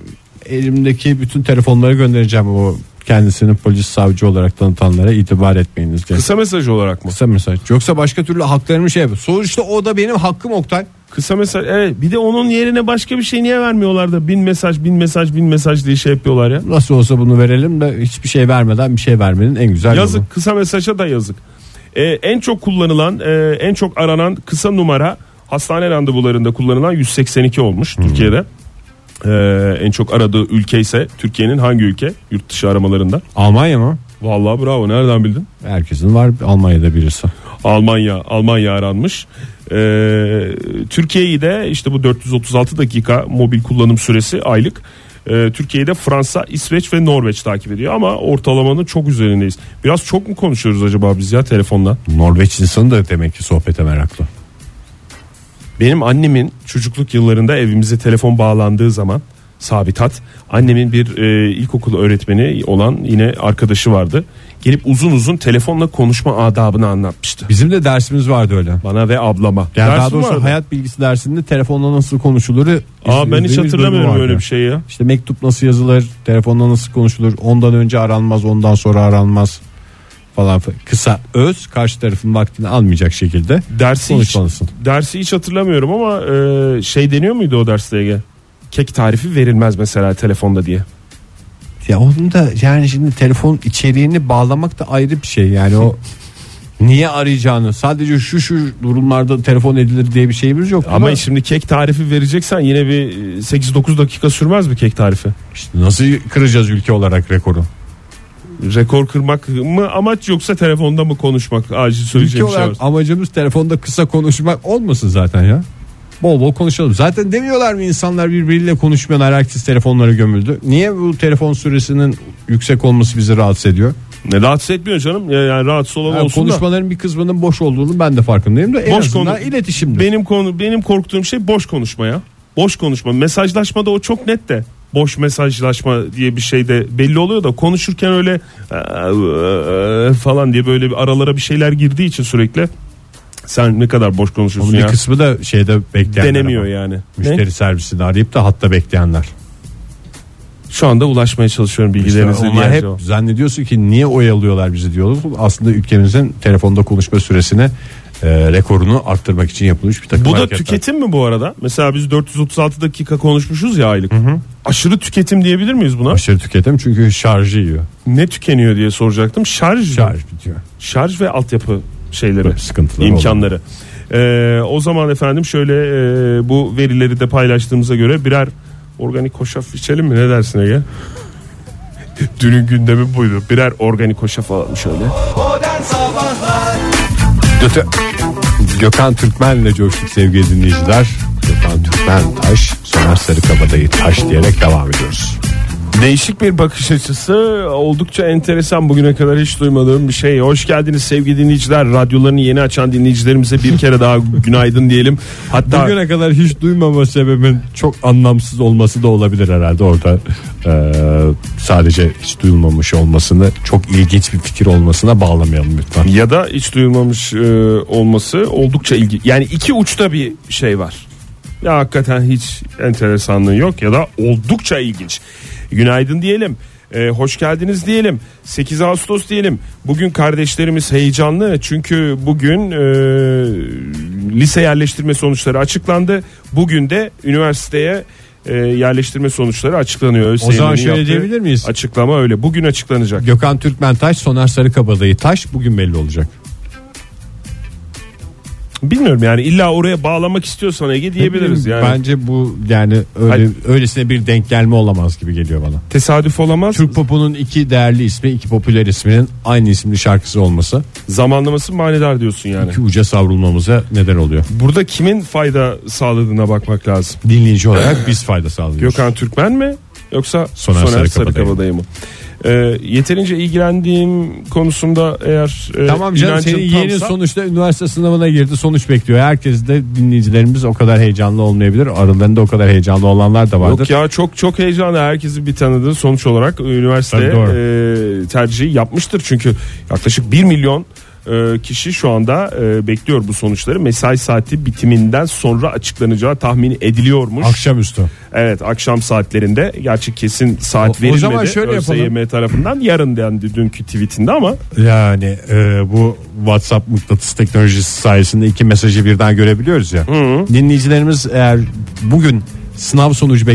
Elimdeki bütün telefonları göndereceğim o kendisini polis savcı olarak tanıtanlara itibar etmeyiniz diye. Kısa, Kısa mesaj olarak mı? mesaj. Yoksa başka türlü haklarımı şey yapıyor. Sonuçta o da benim hakkım Oktay. Kısa mesaj evet bir de onun yerine başka bir şey niye vermiyorlar da bin mesaj bin mesaj bin mesaj diye şey yapıyorlar ya. Nasıl olsa bunu verelim de hiçbir şey vermeden bir şey vermenin en güzel Yazık yolu. kısa mesaja da yazık. Ee, en çok kullanılan e, en çok aranan kısa numara hastane randevularında kullanılan 182 olmuş Türkiye'de. Ee, en çok aradığı ülke ise Türkiye'nin hangi ülke yurt dışı aramalarında? Almanya mı? Vallahi bravo nereden bildin? Herkesin var Almanya'da birisi. Almanya Almanya aranmış. Ee, Türkiye'yi de işte bu 436 dakika mobil kullanım süresi aylık. Ee, Türkiye'yi de Fransa, İsveç ve Norveç takip ediyor ama ortalamanın çok üzerindeyiz. Biraz çok mu konuşuyoruz acaba biz ya telefonla? Norveç insanı da demek ki sohbete meraklı. Benim annemin çocukluk yıllarında evimize telefon bağlandığı zaman Sabitat. Annemin bir e, ilkokul öğretmeni olan yine arkadaşı vardı. Gelip uzun uzun telefonla konuşma adabını anlatmıştı. Bizim de dersimiz vardı öyle. Bana ve ablama. Yani daha Dersim doğrusu vardı. hayat bilgisi dersinde telefonla nasıl konuşulur? Aa, ben hiç hatırlamıyorum öyle bir şey ya. İşte mektup nasıl yazılır, telefonla nasıl konuşulur, ondan önce aranmaz, ondan sonra aranmaz falan. Kısa öz karşı tarafın vaktini almayacak şekilde Dersi hiç, dersi hiç hatırlamıyorum ama e, şey deniyor muydu o derste Ege? Kek tarifi verilmez mesela telefonda diye. Ya onun da yani şimdi telefon içeriğini bağlamak da ayrı bir şey yani o [LAUGHS] niye arayacağını sadece şu şu durumlarda telefon edilir diye bir şeyimiz yok. Ama şimdi kek tarifi vereceksen yine bir e, 8-9 dakika sürmez mi kek tarifi? işte nasıl kıracağız ülke olarak rekoru? Rekor kırmak mı amaç yoksa telefonda mı konuşmak? Acil Ülke söyleyeceğim bir şey olarak var. amacımız telefonda kısa konuşmak olmasın zaten ya. Bol bol konuşalım. Zaten demiyorlar mı insanlar birbiriyle konuşmuyorlar herkes telefonlara gömüldü. Niye bu telefon süresinin yüksek olması bizi rahatsız ediyor? Ne rahatsız etmiyor canım. Ya- Yani rahatsız olan Yani olsun da. konuşmaların bir kısmının boş olduğunu ben de farkındayım da en Boş azından konu- iletişimdir. Benim konu benim korktuğum şey boş konuşma ya. Boş konuşma. Mesajlaşmada o çok net de. Boş mesajlaşma diye bir şey de belli oluyor da konuşurken öyle "Aa, falan diye böyle bir aralara bir şeyler girdiği için sürekli sen ne kadar boş konuşuyorsun Onun bir ya. kısmı da şeyde bekleyenler. Denemiyor ama. yani. Müşteri servisini arayıp da hatta bekleyenler. Şu anda ulaşmaya çalışıyorum İşte bilgilerinizi. onlar diye hep cevap. zannediyorsun ki niye oyalıyorlar bizi diyorlar. Aslında ülkemizin telefonda konuşma süresini e, rekorunu arttırmak için yapılmış bir takım Bu da hareketler. tüketim mi bu arada? Mesela biz 436 dakika konuşmuşuz ya aylık. Aşırı tüketim diyebilir miyiz buna? Aşırı tüketim çünkü şarjı yiyor. Ne tükeniyor diye soracaktım. Şarj, Şarj bitiyor. şarj ve altyapı şeyleri, sıkıntılar imkanları. Ee, o zaman efendim şöyle e, bu verileri de paylaştığımıza göre birer organik hoşaf içelim mi ne dersin Ege? [LAUGHS] Dünün gündemi buydu. Birer organik hoşaf alalım şöyle. Göte- Gökhan Türkmen'le coştuk sevgili dinleyiciler. Gökhan Türkmen taş, Soner Sarıkabadayı taş diyerek devam ediyoruz. Değişik bir bakış açısı oldukça enteresan bugüne kadar hiç duymadığım bir şey. Hoş geldiniz sevgili dinleyiciler. Radyolarını yeni açan dinleyicilerimize bir kere daha günaydın diyelim. Hatta Bugüne kadar hiç duymama sebebin çok anlamsız olması da olabilir herhalde orada. Ee, sadece hiç duyulmamış olmasını çok ilginç bir fikir olmasına bağlamayalım lütfen. ya da hiç duyulmamış e, olması oldukça ilgi. Yani iki uçta bir şey var. Ya hakikaten hiç enteresanlığı yok ya da oldukça ilginç. Günaydın diyelim. E, hoş geldiniz diyelim. 8 Ağustos diyelim. Bugün kardeşlerimiz heyecanlı çünkü bugün e, lise yerleştirme sonuçları açıklandı. Bugün de üniversiteye e, yerleştirme sonuçları açıklanıyor. O zaman ÖSYM'nin şöyle yaptığı diyebilir miyiz? Açıklama öyle. Bugün açıklanacak. Gökhan Türkmen taş, Soner Sarıkabadayı taş bugün belli olacak. Bilmiyorum yani illa oraya bağlamak istiyorsan Ege diyebiliriz yani. Bence bu yani öyle Hayır. öylesine bir denk gelme olamaz gibi geliyor bana. Tesadüf olamaz. Türk popunun iki değerli ismi, iki popüler isminin aynı isimli şarkısı olması Zamanlaması manidar diyorsun yani. iki uca savrulmamıza neden oluyor. Burada kimin fayda sağladığına bakmak lazım. Dinleyici olarak biz fayda sağlıyoruz. Gökhan Türkmen mi yoksa Soner Soner, Sarıkabadayı mı? Ee, yeterince ilgilendiğim konusunda eğer e, Tamam canım senin yeni tamsa- sonuçta üniversite sınavına girdi sonuç bekliyor. Herkes de dinleyicilerimiz o kadar heyecanlı olmayabilir. Aralarında o kadar heyecanlı olanlar da vardır. Yok ya çok çok heyecanlı herkesin bir tanıdığı sonuç olarak üniversite e, tercihi yapmıştır. Çünkü yaklaşık 1 milyon e, kişi şu anda e, bekliyor bu sonuçları. Mesai saati bitiminden sonra açıklanacağı tahmin ediliyormuş. Akşamüstü. Evet akşam saatlerinde gerçi kesin saat O- o verilmedi. zaman şöyle yapalım. ÖSYM tarafından yarın dendi dünkü tweetinde ama Yani e, bu WhatsApp mıknatıs teknolojisi sayesinde iki mesajı birden görebiliyoruz ya. Dinleyicilerimiz eğer bugün sınav sonucu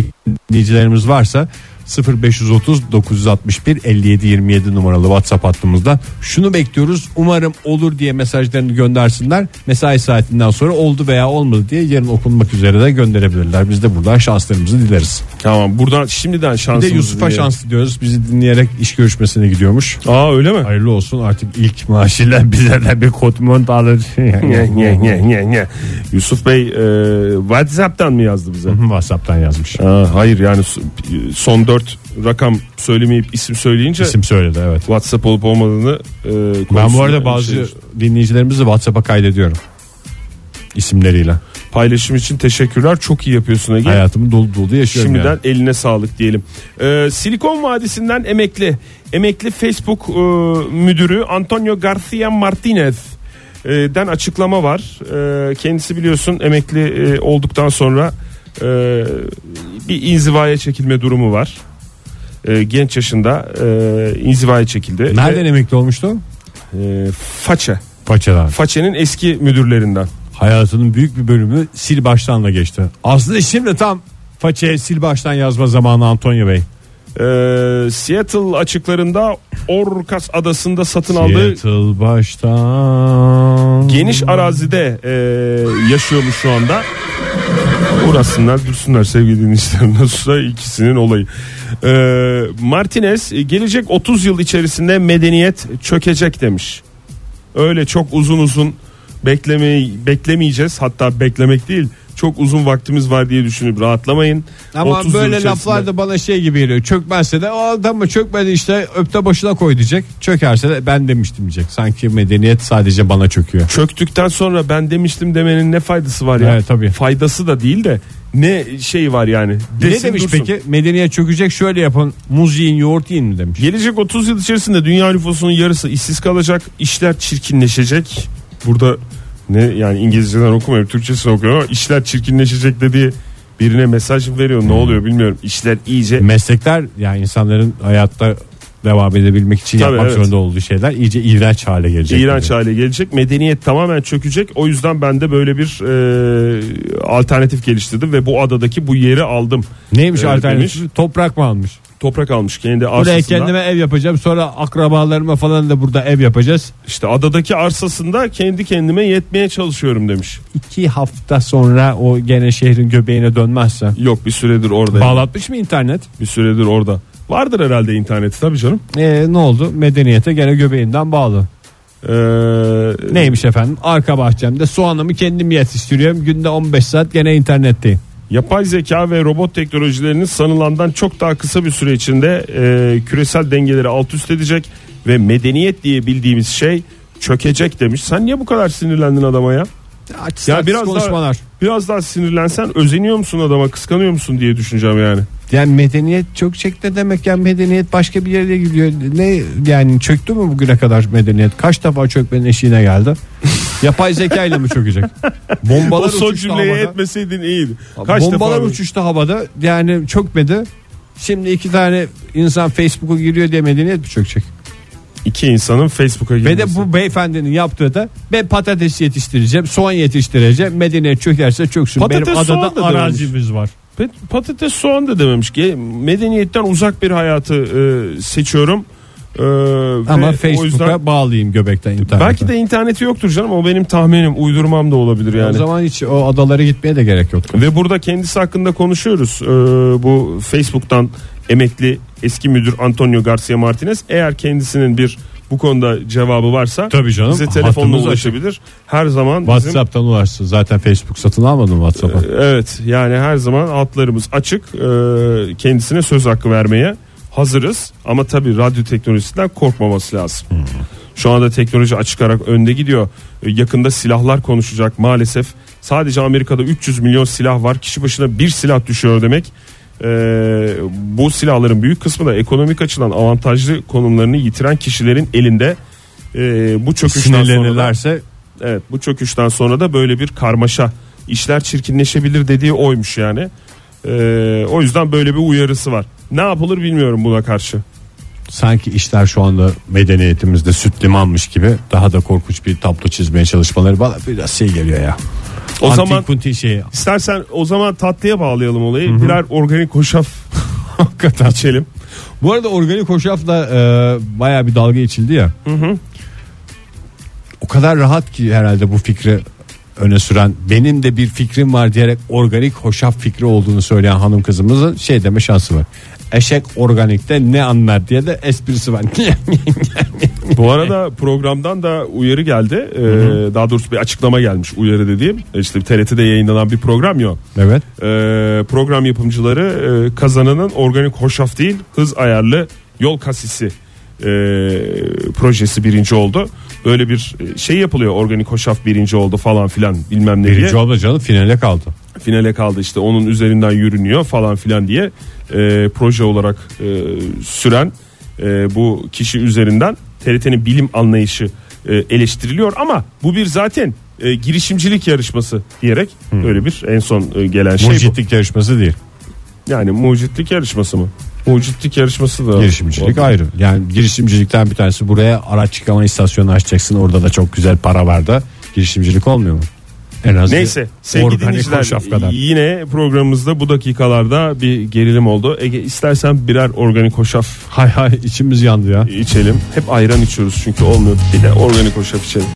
dinleyicilerimiz varsa 0530 961 57 27 numaralı WhatsApp hattımızda şunu bekliyoruz umarım olur diye mesajlarını göndersinler. Mesai saatinden sonra oldu veya olmadı diye yarın okunmak üzere de gönderebilirler. Biz de buradan şanslarımızı dileriz. tamam buradan şimdiden Bir şansımız. de Yusuf'a şans diliyoruz. Bizi dinleyerek iş görüşmesine gidiyormuş. Aa öyle mi? Hayırlı olsun artık ilk maaşıyla [LAUGHS] bize de bir kotmont alır. [LAUGHS] Yusuf Bey e, WhatsApp'tan mı yazdı bize? [LAUGHS] WhatsApp'tan yazmış. Aa, hayır yani son dört rakam söylemeyip isim söyleyince İsim söyledi evet. WhatsApp olup olmadığını e, Ben bu arada bazı şey- dinleyicilerimizi WhatsApp'a kaydediyorum. isimleriyle. Paylaşım için teşekkürler. Çok iyi yapıyorsun Ege. Hayatımı dolu dolu yaşıyorum Şimdiden yani. eline sağlık diyelim. Ee, Silikon Vadisi'nden emekli. Emekli Facebook e, müdürü Antonio Garcia Martinez e, den açıklama var. E, kendisi biliyorsun emekli e, olduktan sonra e, bir inzivaya çekilme durumu var. E, genç yaşında e, inzivaya çekildi. Nereden emekli olmuştu? E, Façe. Paçadan. Façe'nin eski müdürlerinden. Hayatının büyük bir bölümü sil baştanla geçti. Aslında şimdi tam façeye sil baştan yazma zamanı Antonio Bey. Ee, Seattle açıklarında Orcas adasında satın aldığı Seattle baştan. geniş arazide e, yaşıyormuş şu anda. Uğraşsınlar dursunlar sevgili dinleyiciler nasılsa ikisinin olayı. Ee, Martinez gelecek 30 yıl içerisinde medeniyet çökecek demiş. Öyle çok uzun uzun beklemeyi beklemeyeceğiz hatta beklemek değil çok uzun vaktimiz var diye düşünüp rahatlamayın. Ama 30 yıl böyle içerisinde- laflar da bana şey gibi geliyor. Çökmezse de o adam mı çökmedi işte öpte başına koy diyecek. Çökerse de ben demiştim diyecek. Sanki medeniyet sadece bana çöküyor. çöktükten sonra ben demiştim demenin ne faydası var ya? Evet, tabii. Faydası da değil de ne şey var yani. ne Desin demiş dursun. peki? Medeniyet çökecek şöyle yapın. Muz yiyin yoğurt yiyin mi demiş. Gelecek 30 yıl içerisinde dünya nüfusunun yarısı işsiz kalacak. işler çirkinleşecek. Burada ne yani İngilizceden okumuyorum Türkçesini okuyorum ama işler çirkinleşecek dediği birine mesaj mı veriyor ne oluyor bilmiyorum. İşler iyice Meslekler yani insanların hayatta devam edebilmek için Tabii, yapmak evet. zorunda olduğu şeyler iyice iğrenç hale gelecek. iğrenç hale gelecek. Medeniyet tamamen çökecek. O yüzden ben de böyle bir e, alternatif geliştirdim ve bu adadaki bu yeri aldım. Neymiş Ee, alternatifi? demiş. Toprak mı almış? Toprak almış kendi Buraya arsasında. kendime ev yapacağım. Sonra akrabalarıma falan da burada ev yapacağız. İşte adadaki arsasında kendi kendime yetmeye çalışıyorum demiş. İki hafta sonra o gene şehrin göbeğine dönmezse. Yok bir süredir orada. Bağlatmış mı internet? Bir süredir orada. Vardır herhalde interneti tabii canım. Ee, ne oldu? Medeniyete gene göbeğinden bağlı. Ee, Neymiş efendim? Arka bahçemde soğanımı kendim yetiştiriyorum. Günde 15 saat gene internetteyim. Yapay zeka ve robot teknolojilerinin sanılandan çok daha kısa bir süre içinde e, küresel dengeleri alt üst edecek ve medeniyet diye bildiğimiz şey çökecek demiş. Sen niye bu kadar sinirlendin adama ya? Ya biraz konuşmalar. daha biraz daha sinirlensen özeniyor musun adama, kıskanıyor musun diye düşüneceğim yani. Yani medeniyet çökecek ne demek yani medeniyet başka bir yere gidiyor. Ne yani çöktü mü bugüne kadar medeniyet? Kaç defa çökmenin eşiğine geldi? Yapay zeka ile mi çökecek? Bombalar [LAUGHS] o son cümleyi havada. etmeseydin iyiydi. Kaç Bombalar defa uçuştu havada yani çökmedi. Şimdi iki tane insan Facebook'a giriyor diye medeniyet mi çökecek? iki insanın Facebook'a Ve girmesi. de bu beyefendinin yaptığı da ben patates yetiştireceğim, soğan yetiştireceğim. Medeniyet çökerse çöksün. Patates, Benim adada arazimiz var. Patates soğan da dememiş ki medeniyetten uzak bir hayatı e, seçiyorum. E, Ama o Facebook'a yüzden bağlayayım göbekten internete. belki de interneti yoktur canım o benim tahminim uydurmam da olabilir O yani. zaman hiç o adalara gitmeye de gerek yok. Ve burada kendisi hakkında konuşuyoruz. E, bu Facebook'tan emekli eski müdür Antonio Garcia Martinez eğer kendisinin bir bu konuda cevabı varsa Tabii canım, bize telefonla ulaşabilir. Her zaman bizim WhatsApp'tan ulaşsın. Zaten Facebook satın almadım WhatsApp'a. Evet yani her zaman hatlarımız açık Ee, kendisine söz hakkı vermeye hazırız ama tabii radyo teknolojisinden korkmaması lazım. Şu anda teknoloji açık ara önde gidiyor. Ee, Yakında silahlar konuşacak maalesef. Sadece Amerika'da 300 milyon silah var. Kişi başına bir silah düşüyor demek. Ee, bu silahların büyük kısmı da ekonomik açıdan avantajlı konumlarını yitiren kişilerin elinde. Ee, bu çöküşten sonra da- Evet bu çöküşten sonra da böyle bir karmaşa işler çirkinleşebilir dediği oymuş yani. Ee, o yüzden böyle bir uyarısı var. Ne yapılır bilmiyorum buna karşı. sanki işler şu anda medeniyetimizde süt limanmış gibi daha da korkunç bir tablo çizmeye çalışmaları bana biraz şey geliyor ya. O Antik zaman punti şey istersen o zaman tatlıya bağlayalım olayı. Birer organik hoşaf [LAUGHS] hakikaten. içelim. Bu arada organik hoşafla e, baya bir dalga içildi ya. O kadar rahat ki herhalde bu fikri öne süren benim de bir fikrim var diyerek organik hoşaf fikri olduğunu söyleyen hanım kızımızın şey deme şansı var. Eşek organikte ne anlar diye de esprisi var. [LAUGHS] Bu arada programdan da uyarı geldi. Ee, daha doğrusu bir açıklama gelmiş uyarı dediğim. İşte TRT'de yayınlanan bir program ya. evet. Ee, program yapımcıları e, kazananın organik hoşaf değil hız ayarlı yol kasisi e, projesi birinci oldu. Böyle bir e, şey yapılıyor organik hoşaf birinci oldu falan filan bilmem ne diye. Birinci olma canım finale kaldı. Finale kaldı işte onun üzerinden yürünüyor falan filan diye e, proje olarak e, süren e, bu kişi üzerinden TRT'nin bilim anlayışı e, eleştiriliyor ama bu bir zaten e, girişimcilik yarışması diyerek öyle bir en son e, gelen şey bu. Mucitlik yarışması değil. Yani mucitlik yarışması mı? Mucitlik yarışması da. Girişimcilik ayrı. Yani girişimcilikten bir tanesi buraya araç yıkama istasyonu açacaksın. Orada da çok güzel para var da girişimcilik olmuyor mu? En az Neyse sevgili dinleyiciler yine programımızda bu dakikalarda bir gerilim oldu. Ege istersen birer organik hoşaf Hay hay içimiz yandı ya. içelim. Hep ayran içiyoruz çünkü olmuyor. Bir de organik hoşaf içelim.